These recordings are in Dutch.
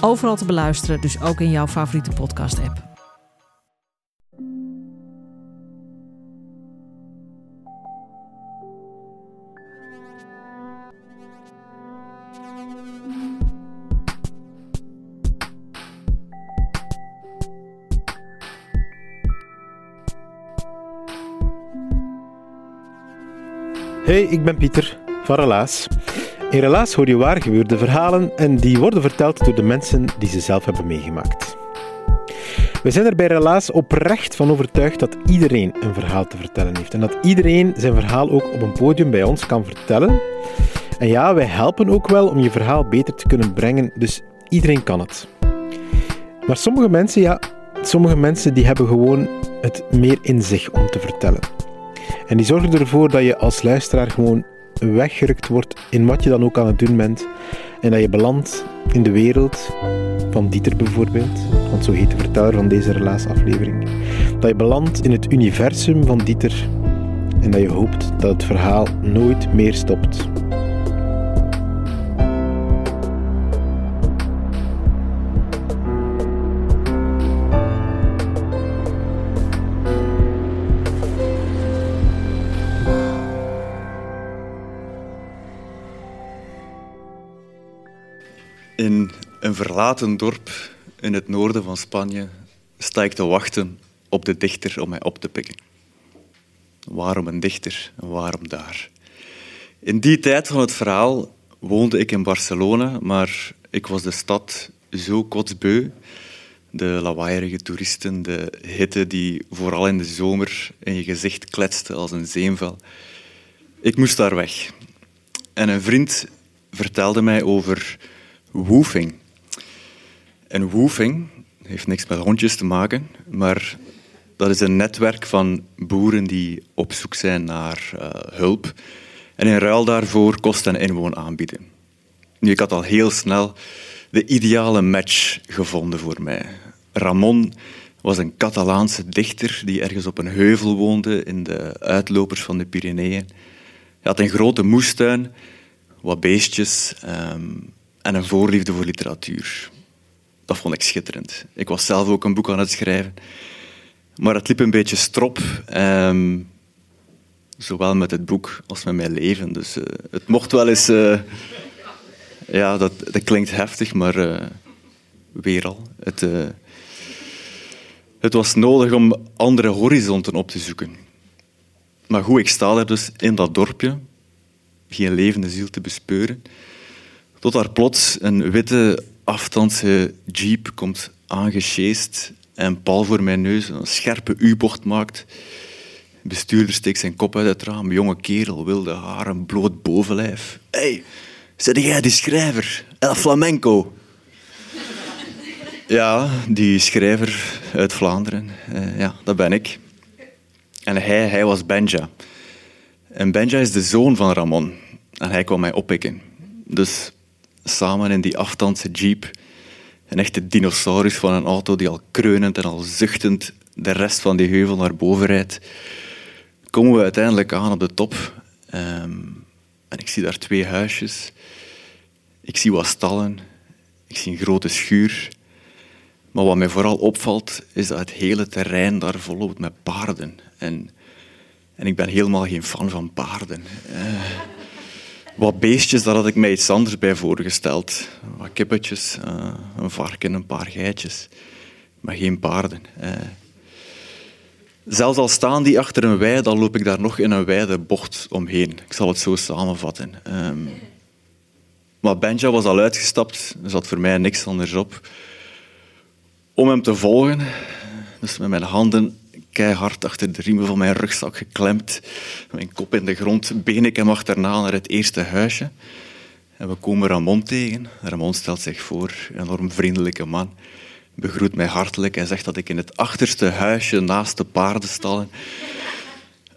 Overal te beluisteren, dus ook in jouw favoriete podcast-app. Hey, ik ben Pieter van Relaas. In Relaas hoor je waar gebeurde verhalen en die worden verteld door de mensen die ze zelf hebben meegemaakt. We zijn er bij Relaas oprecht van overtuigd dat iedereen een verhaal te vertellen heeft en dat iedereen zijn verhaal ook op een podium bij ons kan vertellen. En ja, wij helpen ook wel om je verhaal beter te kunnen brengen, dus iedereen kan het. Maar sommige mensen, ja, sommige mensen die hebben gewoon het meer in zich om te vertellen. En die zorgen ervoor dat je als luisteraar gewoon weggerukt wordt in wat je dan ook aan het doen bent. En dat je belandt in de wereld van Dieter bijvoorbeeld, want zo heet de verteller van deze relaasaflevering. Dat je belandt in het universum van Dieter en dat je hoopt dat het verhaal nooit meer stopt. Verlaten dorp in het noorden van Spanje sta ik te wachten op de dichter om mij op te pikken. Waarom een dichter en waarom daar? In die tijd van het verhaal woonde ik in Barcelona, maar ik was de stad zo kotsbeu. De lawaaierige toeristen, de hitte die vooral in de zomer in je gezicht kletste als een zeemvel. Ik moest daar weg. En een vriend vertelde mij over woofing. En woofing heeft niks met hondjes te maken, maar dat is een netwerk van boeren die op zoek zijn naar uh, hulp en in ruil daarvoor kost en inwoon aanbieden. Nu, ik had al heel snel de ideale match gevonden voor mij. Ramon was een Catalaanse dichter die ergens op een heuvel woonde in de uitlopers van de Pyreneeën. Hij had een grote moestuin, wat beestjes, um, en een voorliefde voor literatuur. Dat vond ik schitterend. Ik was zelf ook een boek aan het schrijven. Maar het liep een beetje strop, eh, zowel met het boek als met mijn leven. Dus uh, het mocht wel eens... Uh, ja, dat, dat klinkt heftig, maar uh, weer al. Het, het was nodig om andere horizonten op te zoeken. Maar goed, ik sta daar dus in dat dorpje, geen levende ziel te bespeuren. Tot daar plots een witte afstandse jeep komt aangesjeest en pal voor mijn neus een scherpe U-bocht maakt. De bestuurder steekt zijn kop uit het raam. Jonge kerel, wilde haar, een bloot bovenlijf. Hé, hey, zet jij die schrijver? El Flamenco. Ja, die schrijver uit Vlaanderen. Uh, ja, dat ben ik. En hij, hij was Benja. En Benja is de zoon van Ramon. En hij kwam mij oppikken. Dus samen in die afstandse jeep. Een echte dinosaurus van een auto die al kreunend en al zuchtend de rest van die heuvel naar boven rijdt. Komen we uiteindelijk aan op de top. Um, en ik zie daar twee huisjes. Ik zie wat stallen. Ik zie een grote schuur. Maar wat mij vooral opvalt, is dat het hele terrein daar volop met paarden. En, en ik ben helemaal geen fan van paarden. Uh, wat beestjes, daar had ik mij iets anders bij voorgesteld. Wat kippetjes, uh, een varken, een paar geitjes. Maar geen paarden. Uh. Zelfs al staan die achter een wei, dan loop ik daar nog in een wijde bocht omheen. Ik zal het zo samenvatten. Um, maar Benja was al uitgestapt, er zat voor mij niks anders op. Om hem te volgen, dus met mijn handen keihard achter de riemen van mijn rugzak geklemd. Mijn kop in de grond, ben ik hem achterna naar het eerste huisje. En we komen Ramon tegen. Ramon stelt zich voor, een enorm vriendelijke man. Begroet mij hartelijk en zegt dat ik in het achterste huisje naast de paardenstallen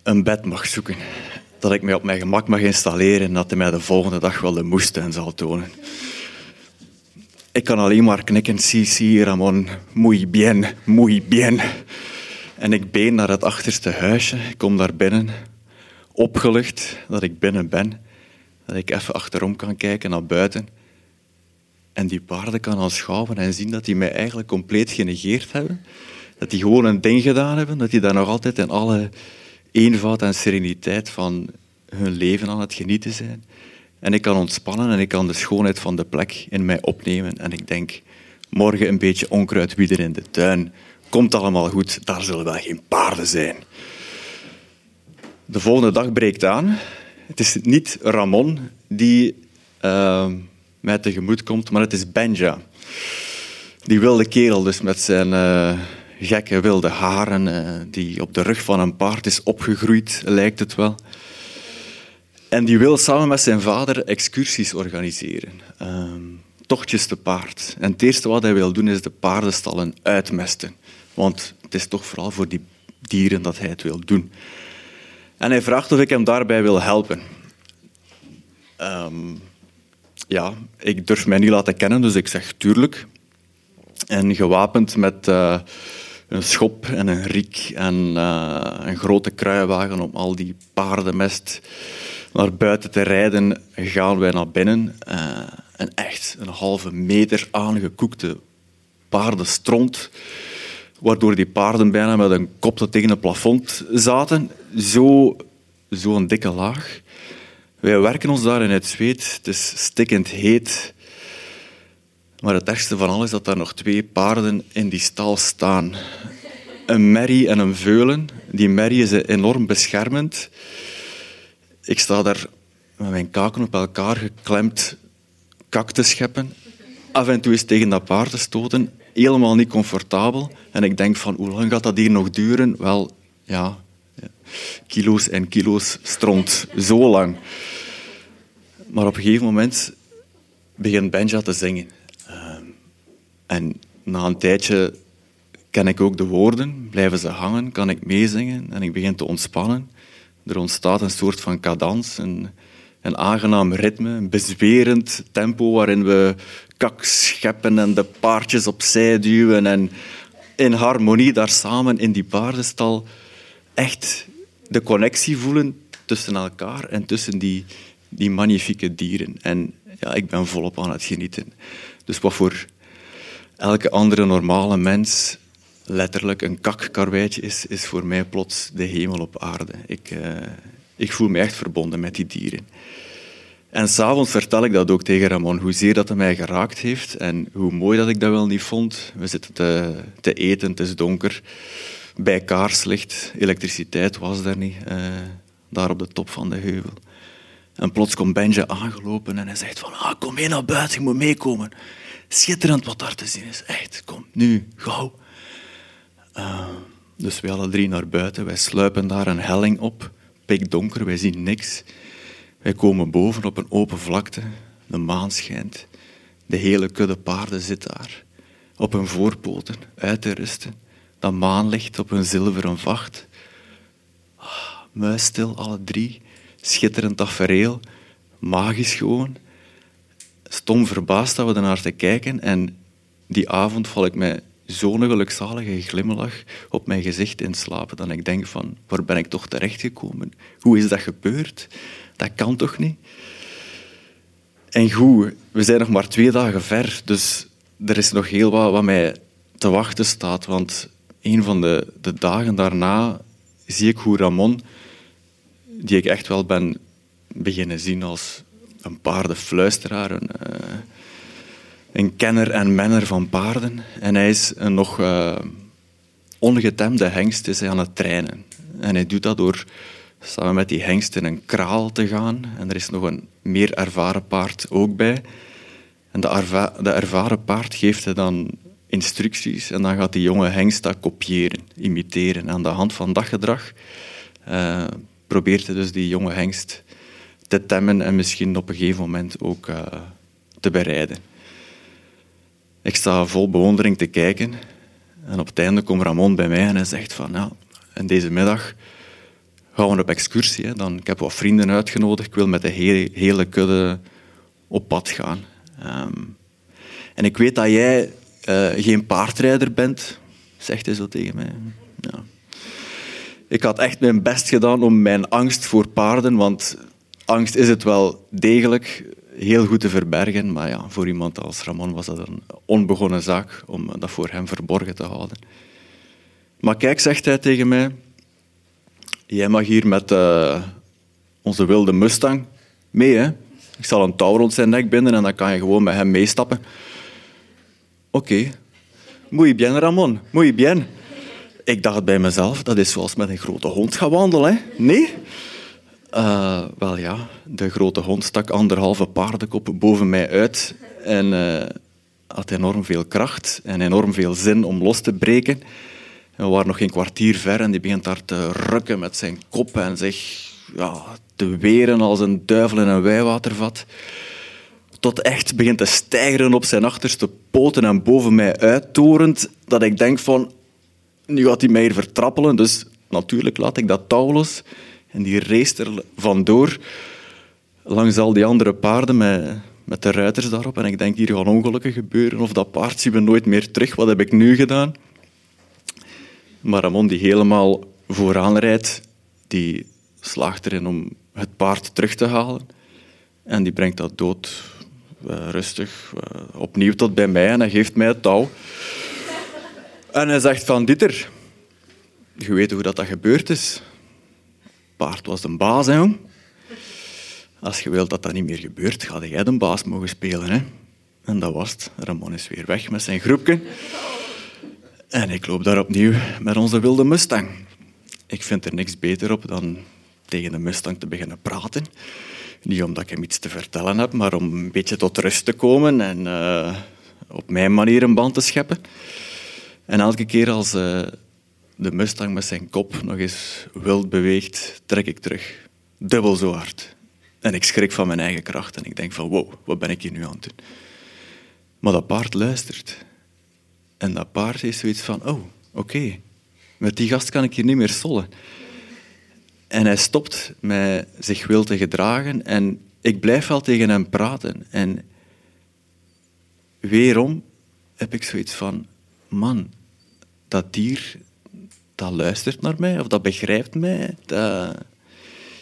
een bed mag zoeken. Dat ik mij op mijn gemak mag installeren en dat hij mij de volgende dag wel de moestuin zal tonen. Ik kan alleen maar knikken. Si, si, Ramon. Muy bien, muy bien. En ik been naar het achterste huisje. Ik kom daar binnen. Opgelucht dat ik binnen ben. Dat ik even achterom kan kijken naar buiten. En die paarden kan aanschouwen en zien dat die mij eigenlijk compleet genegeerd hebben. Dat die gewoon een ding gedaan hebben. Dat die daar nog altijd in alle eenvoud en sereniteit van hun leven aan het genieten zijn. En ik kan ontspannen en ik kan de schoonheid van de plek in mij opnemen. En ik denk, morgen een beetje onkruid wieden in de tuin. Komt allemaal goed, daar zullen wel geen paarden zijn. De volgende dag breekt aan. Het is niet Ramon die uh, mij tegemoet komt, maar het is Benja. Die wilde kerel dus met zijn uh, gekke wilde haren, uh, die op de rug van een paard is opgegroeid, lijkt het wel. En die wil samen met zijn vader excursies organiseren. Ehm, tochtjes te paard. En het eerste wat hij wil doen is de paardenstallen uitmesten. Want het is toch vooral voor die dieren dat hij het wil doen. En hij vraagt of ik hem daarbij wil helpen. Um, ja, ik durf mij niet laten kennen, dus ik zeg tuurlijk. En gewapend met uh, een schop en een riek en uh, een grote kruiwagen om al die paardenmest naar buiten te rijden, gaan wij naar binnen. Uh, en echt een halve meter aangekoekte paardenstront, waardoor die paarden bijna met een kop tegen het plafond zaten. Zo'n zo dikke laag. Wij werken ons daar in het zweet. Het is stikkend heet. Maar het ergste van alles is dat er nog twee paarden in die stal staan. Een merrie en een veulen. Die merrie is enorm beschermend. Ik sta daar met mijn kaken op elkaar geklemd kak te scheppen. Af en toe is tegen dat paard te stoten. Helemaal niet comfortabel. En ik denk van, hoe lang gaat dat hier nog duren? Wel, ja, kilo's en kilo's stront. Zo lang. Maar op een gegeven moment begint Benja te zingen. Ehm, en na een tijdje ken ik ook de woorden, blijven ze hangen, kan ik meezingen en ik begin te ontspannen. Er ontstaat een soort van cadans, een aangenaam ritme, een bezwerend tempo waarin we kak scheppen en de paardjes opzij duwen en in harmonie daar samen in die paardenstal echt de connectie voelen tussen elkaar en tussen die, die magnifieke dieren. En ja, ik ben volop aan het genieten. Dus wat voor elke andere normale mens letterlijk een kakkarweitje is, is voor mij plots de hemel op aarde. Ik, uh, ik voel me echt verbonden met die dieren. En s'avonds vertel ik dat ook tegen Ramon, hoezeer dat hij mij geraakt heeft en hoe mooi dat ik dat wel niet vond. We zitten te, te eten, het is donker, bij kaarslicht, elektriciteit was er niet, uh, daar op de top van de heuvel. En plots komt Benja aangelopen en hij zegt van, ah, kom mee naar buiten, je moet meekomen. Schitterend wat daar te zien is, echt, kom, nu, gauw. Uh, dus wij alle drie naar buiten, wij sluipen daar een helling op, pikdonker, wij zien niks. Wij komen boven op een open vlakte, de maan schijnt, de hele kudde paarden zit daar, op hun voorpoten, uit te rusten. Dat maanlicht op hun zilveren vacht. Ah, muisstil, alle drie. Schitterend tafereel. Magisch gewoon. Stom verbaasd dat we ernaar te kijken. En die avond val ik met zo'n gelukzalige glimlach op mijn gezicht in slapen. Dat ik denk van, waar ben ik toch terechtgekomen? Hoe is dat gebeurd? Dat kan toch niet? En goed, we zijn nog maar twee dagen ver. Dus er is nog heel wat wat mij te wachten staat. Want een van de, de dagen daarna zie ik hoe Ramon, die ik echt wel ben beginnen zien als een paardenfluisteraar, een, uh, een kenner en menner van paarden. En hij is een nog uh, ongetemde hengst is hij aan het trainen. En hij doet dat door samen met die hengst in een kraal te gaan. En er is nog een meer ervaren paard ook bij. En de, de ervaren paard geeft hij dan instructies en dan gaat die jonge hengst dat kopiëren, imiteren. Aan de hand van dat gedrag uh, probeert hij dus die jonge hengst te temmen en misschien op een gegeven moment ook uh, te bereiden. Ik sta vol bewondering te kijken en op het einde komt Ramon bij mij en hij zegt van ja, en deze middag gaan we op excursie. Dan, ik heb wat vrienden uitgenodigd, ik wil met de hele, hele kudde op pad gaan. Um, en ik weet dat jij uh, geen paardrijder bent, zegt hij zo tegen mij. Ja. Ik had echt mijn best gedaan om mijn angst voor paarden, want angst is het wel degelijk, heel goed te verbergen. Maar ja, voor iemand als Ramon was dat een onbegonnen zaak om dat voor hem verborgen te houden. Maar kijk, zegt hij tegen mij, jij mag hier met uh, onze wilde Mustang mee. Hè? Ik zal een touw rond zijn nek binden en dan kan je gewoon met hem meestappen. Oké. Okay. Muy bien, Ramon. Muy bien. Ik dacht bij mezelf, dat is zoals met een grote hond gaan wandelen. Hè? Nee? Uh, wel ja, de grote hond stak anderhalve paardenkop boven mij uit en uh, had enorm veel kracht en enorm veel zin om los te breken. we waren nog geen kwartier ver en die begint daar te rukken met zijn kop en zich ja, te weren als een duivel in een wijwatervat. Tot echt begint te stijgeren op zijn achterste poten en boven mij uittorend, dat ik denk van, nu gaat hij mij hier vertrappelen, dus natuurlijk laat ik dat touw los. En die race er vandoor langs al die andere paarden met, met de ruiters daarop. En ik denk, hier gaan ongelukken gebeuren. Of dat paard zien we nooit meer terug. Wat heb ik nu gedaan? Maar Ramon, die helemaal vooraan rijdt, die slaagt erin om het paard terug te halen. En die brengt dat dood uh, rustig uh, opnieuw tot bij mij en hij geeft mij het touw. En hij zegt van, Dieter, je weet hoe dat, dat gebeurd is paard was de baas, hè, jong. Als je wilt dat dat niet meer gebeurt, ga jij de baas mogen spelen. Hè. En dat was het. Ramon is weer weg met zijn groepje. En ik loop daar opnieuw met onze wilde Mustang. Ik vind er niks beter op dan tegen de Mustang te beginnen praten. Niet omdat ik hem iets te vertellen heb, maar om een beetje tot rust te komen en uh, op mijn manier een band te scheppen. En elke keer als uh, de Mustang met zijn kop nog eens wild beweegt, trek ik terug. Dubbel zo hard. En ik schrik van mijn eigen kracht en ik denk van wow, wat ben ik hier nu aan het doen? Maar dat paard luistert. En dat paard heeft zoiets van, oh, oké, met die gast kan ik hier niet meer sollen. En hij stopt met zich wil te gedragen en ik blijf wel tegen hem praten. En weerom heb ik zoiets van, man, dat dier dat luistert naar mij of dat begrijpt mij. Dat...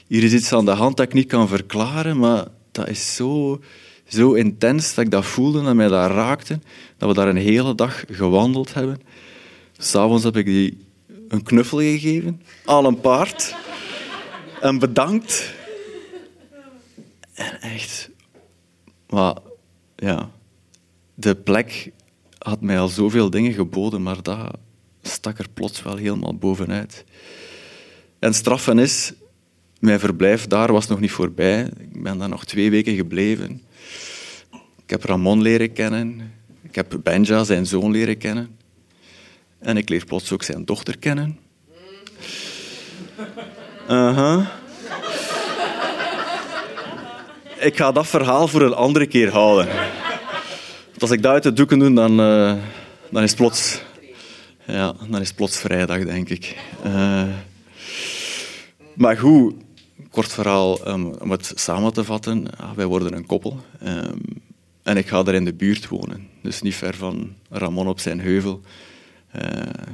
Hier is iets aan de hand dat ik niet kan verklaren, maar dat is zo, zo intens dat ik dat voelde en mij dat raakte, dat we daar een hele dag gewandeld hebben. S'avonds heb ik die een knuffel gegeven aan een paard en bedankt. En echt, maar ja, de plek had mij al zoveel dingen geboden, maar dat, stak er plots wel helemaal bovenuit. En straffen is, mijn verblijf daar was nog niet voorbij. Ik ben daar nog twee weken gebleven. Ik heb Ramon leren kennen. Ik heb Benja, zijn zoon, leren kennen. En ik leer plots ook zijn dochter kennen. Uh. Ik ga dat verhaal voor een andere keer houden. Als ik dat uit de doeken doe, dan, uh, dan is plots ja, dan is plots vrijdag, denk ik. Uh, maar goed, kort verhaal om het samen te vatten. wij worden een koppel. Um, en ik ga daar in de buurt wonen. Dus niet ver van Ramon op zijn heuvel. Uh,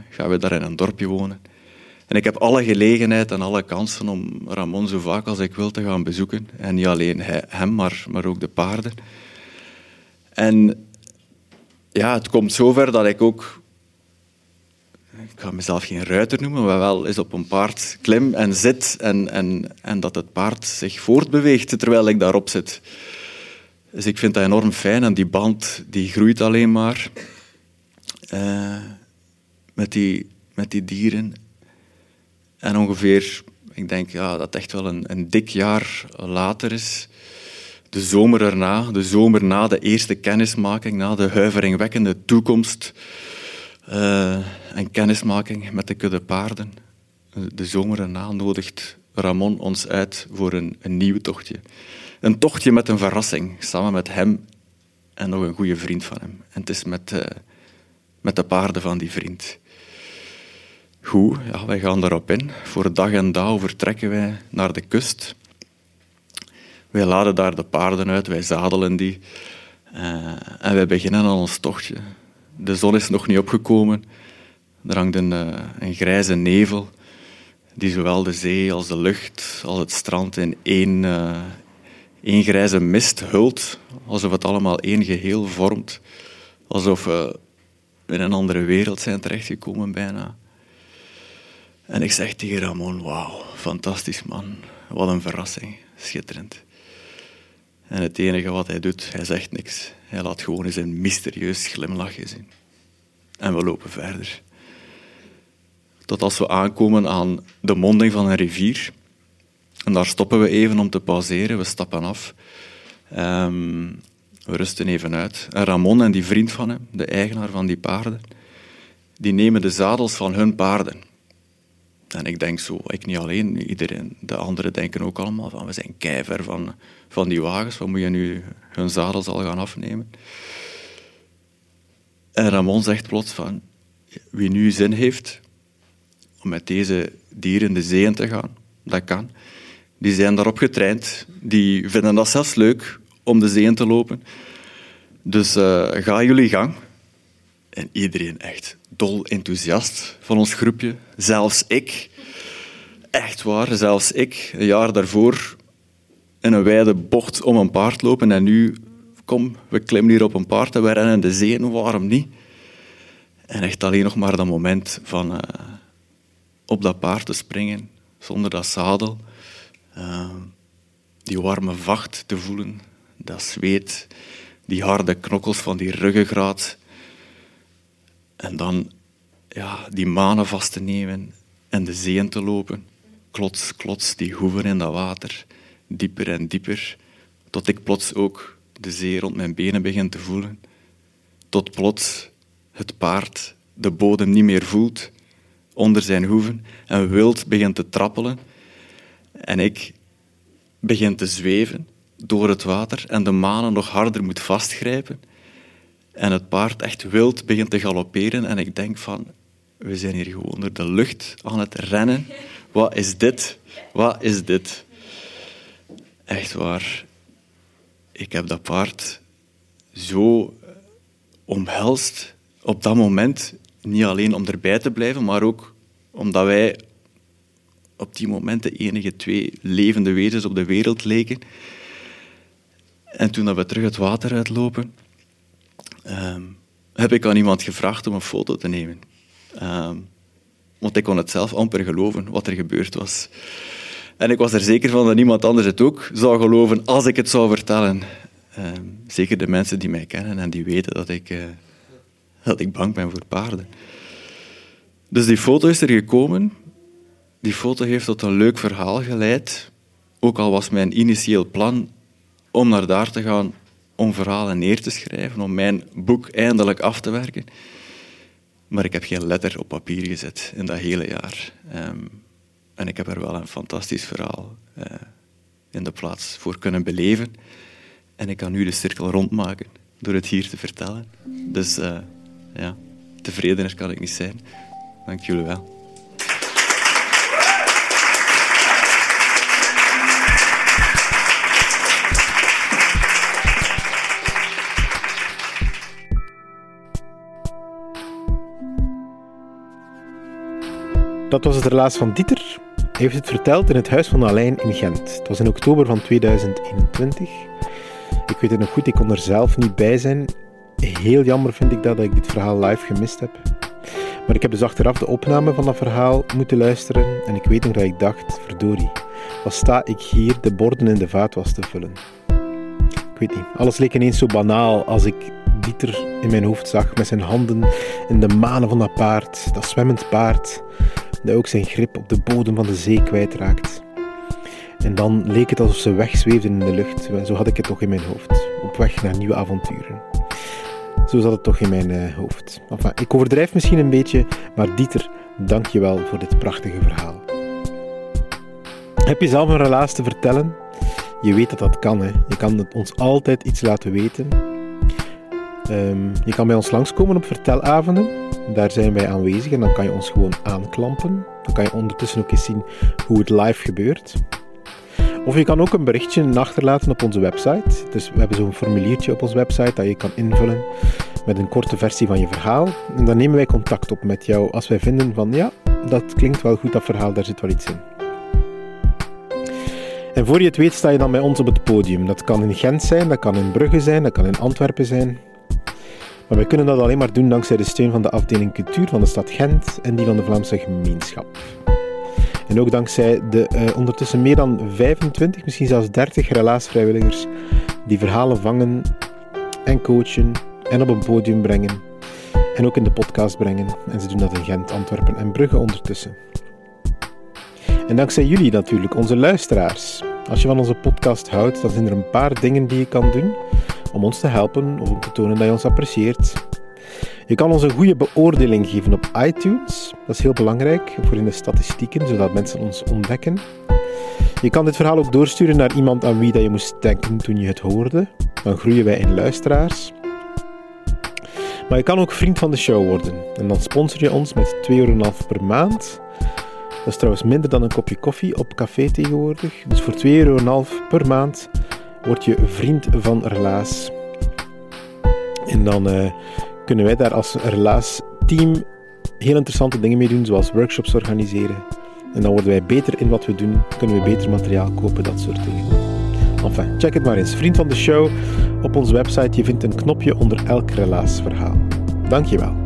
gaan we daar in een dorpje wonen. En ik heb alle gelegenheid en alle kansen om Ramon zo vaak als ik wil te gaan bezoeken. En niet alleen hij, hem, maar, maar ook de paarden. En ja, het komt zover dat ik ook ik ga mezelf geen ruiter noemen, maar wel eens op een paard klim en zit en, en, en dat het paard zich voortbeweegt terwijl ik daarop zit. Dus ik vind dat enorm fijn en die band die groeit alleen maar uh, met, die, met die dieren. En ongeveer, ik denk ja, dat echt wel een, een dik jaar later is, de zomer erna, de zomer na de eerste kennismaking, na de huiveringwekkende toekomst en kennismaking met de kudde paarden. De zomer erna nodigt Ramon ons uit voor een, een nieuw tochtje. Een tochtje met een verrassing, samen met hem en nog een goede vriend van hem. En het is met, uh, met de paarden van die vriend. Goed, ja, wij gaan daarop in. Voor dag en dauw vertrekken wij naar de kust. Wij laden daar de paarden uit, wij zadelen die. En wij beginnen aan ons tochtje. De zon is nog niet opgekomen. Er hangt een, uh, een grijze nevel die zowel de zee als de lucht als het strand in één, uh, één grijze mist hult. Alsof het allemaal één geheel vormt. Alsof we in een andere wereld zijn terechtgekomen bijna. En ik zeg tegen Ramon, wauw, fantastisch man. Wat een verrassing. Schitterend. En het enige wat hij doet, hij zegt niks. Hij laat gewoon eens een mysterieus glimlachje zien. En we lopen verder. Tot als we aankomen aan de monding van een rivier. En daar stoppen we even om te pauzeren. We stappen af. Um, we rusten even uit. En Ramon en die vriend van hem, de eigenaar van die paarden, die nemen de zadels van hun paarden. En ik denk zo, ik niet alleen, iedereen, de anderen denken ook allemaal van, we zijn keiver van, van die wagens, wat moet je nu hun zadels al gaan afnemen? En Ramon zegt plots van, wie nu zin heeft om met deze dieren de zee in te gaan, dat kan. Die zijn daarop getraind, die vinden dat zelfs leuk om de zee in te lopen. Dus uh, ga jullie gang. En iedereen echt dol enthousiast van ons groepje. Zelfs ik. Echt waar, zelfs ik. Een jaar daarvoor in een wijde bocht om een paard lopen. En nu, kom, we klimmen hier op een paard en we rennen de zee. Waarom niet? En echt alleen nog maar dat moment van uh, op dat paard te springen, zonder dat zadel. Uh, die warme vacht te voelen, dat zweet, die harde knokkels van die ruggengraat. En dan ja, die manen vast te nemen en de zee in te lopen. Klots, klots, die hoeven in dat water. Dieper en dieper. Tot ik plots ook de zee rond mijn benen begin te voelen. Tot plots het paard de bodem niet meer voelt onder zijn hoeven en wild begint te trappelen. En ik begin te zweven door het water en de manen nog harder moet vastgrijpen. En het paard echt wild begint te galopperen en ik denk van, we zijn hier gewoon door de lucht aan het rennen. Wat is dit? Wat is dit? Echt waar. Ik heb dat paard zo omhelst op dat moment. Niet alleen om erbij te blijven, maar ook omdat wij op die moment de enige twee levende wezens op de wereld leken. En toen dat we terug het water uitlopen, um, heb ik aan iemand gevraagd om een foto te nemen. Um, want ik kon het zelf amper geloven wat er gebeurd was. En ik was er zeker van dat niemand anders het ook zou geloven als ik het zou vertellen. Um, zeker de mensen die mij kennen en die weten dat ik, uh, dat ik bang ben voor paarden. Dus die foto is er gekomen. Die foto heeft tot een leuk verhaal geleid. Ook al was mijn initieel plan om naar daar te gaan om verhalen neer te schrijven, om mijn boek eindelijk af te werken. Maar ik heb geen letter op papier gezet in dat hele jaar. Um, en ik heb er wel een fantastisch verhaal uh, in de plaats voor kunnen beleven. En ik kan nu de cirkel rondmaken door het hier te vertellen. Dus uh, ja, tevredener kan ik niet zijn. Dank jullie wel. Dat was het relaas van Dieter. Hij heeft het verteld in het huis van Alain in Gent. Het was in oktober van 2021. Ik weet het nog goed, ik kon er zelf niet bij zijn. Heel jammer vind ik dat, dat ik dit verhaal live gemist heb. Maar ik heb dus achteraf de opname van dat verhaal moeten luisteren en ik weet nog dat ik dacht, verdorie, wat sta ik hier de borden in de vaatwas te vullen. Ik weet niet, alles leek ineens zo banaal als ik Dieter in mijn hoofd zag met zijn handen in de manen van dat paard, dat zwemmend paard, dat ook zijn grip op de bodem van de zee kwijtraakt. En dan leek het alsof ze wegzweefden in de lucht. Zo had ik het toch in mijn hoofd. Op weg naar nieuwe avonturen. Zo zat het toch in mijn uh, hoofd. Enfin, ik overdrijf misschien een beetje, maar Dieter, dank je wel voor dit prachtige verhaal. Heb je zelf een relaas te vertellen? Je weet dat dat kan. Hè? Je kan ons altijd iets laten weten. Ehm, je kan bij ons langskomen op vertelavonden. Daar zijn wij aanwezig en dan kan je ons gewoon aanklampen. Dan kan je ondertussen ook eens zien hoe het live gebeurt. Of je kan ook een berichtje achterlaten op onze website. Dus we hebben zo'n formuliertje op onze website dat je kan invullen met een korte versie van je verhaal. En dan nemen wij contact op met jou als wij vinden van ja, dat klinkt wel goed, dat verhaal, daar zit wel iets in. En voor je het weet sta je dan bij ons op het podium. Dat kan in Gent zijn, dat kan in Brugge zijn, dat kan in Antwerpen zijn. Maar wij kunnen dat alleen maar doen dankzij de steun van de afdeling cultuur van de stad Gent en die van de Vlaamse gemeenschap. En ook dankzij de uh, ondertussen meer dan 25, misschien zelfs 30 relaasvrijwilligers die verhalen vangen en coachen en op een podium brengen. En ook in de podcast brengen. En ze doen dat in Gent, Antwerpen en Brugge ondertussen. En dankzij jullie natuurlijk, onze luisteraars. Als je van onze podcast houdt, dan zijn er een paar dingen die je kan doen om ons te helpen of om te tonen dat je ons apprecieert. Je kan ons een goede beoordeling geven op iTunes. Dat is heel belangrijk voor in de statistieken, zodat mensen ons ontdekken. Je kan dit verhaal ook doorsturen naar iemand aan wie dat je moest denken toen je het hoorde. Dan groeien wij in luisteraars. Maar je kan ook vriend van de show worden. En dan sponsor je ons met 2,5 euro per maand. Dat is trouwens minder dan een kopje koffie op café tegenwoordig. Dus voor 2,5 euro per maand word je vriend van Relaas. En dan uh, kunnen wij daar als Relaas-team heel interessante dingen mee doen, zoals workshops organiseren. En dan worden wij beter in wat we doen, kunnen we beter materiaal kopen, dat soort dingen. Enfin, check het maar eens. Vriend van de show op onze website. Je vindt een knopje onder elk Relaas-verhaal. Dankjewel.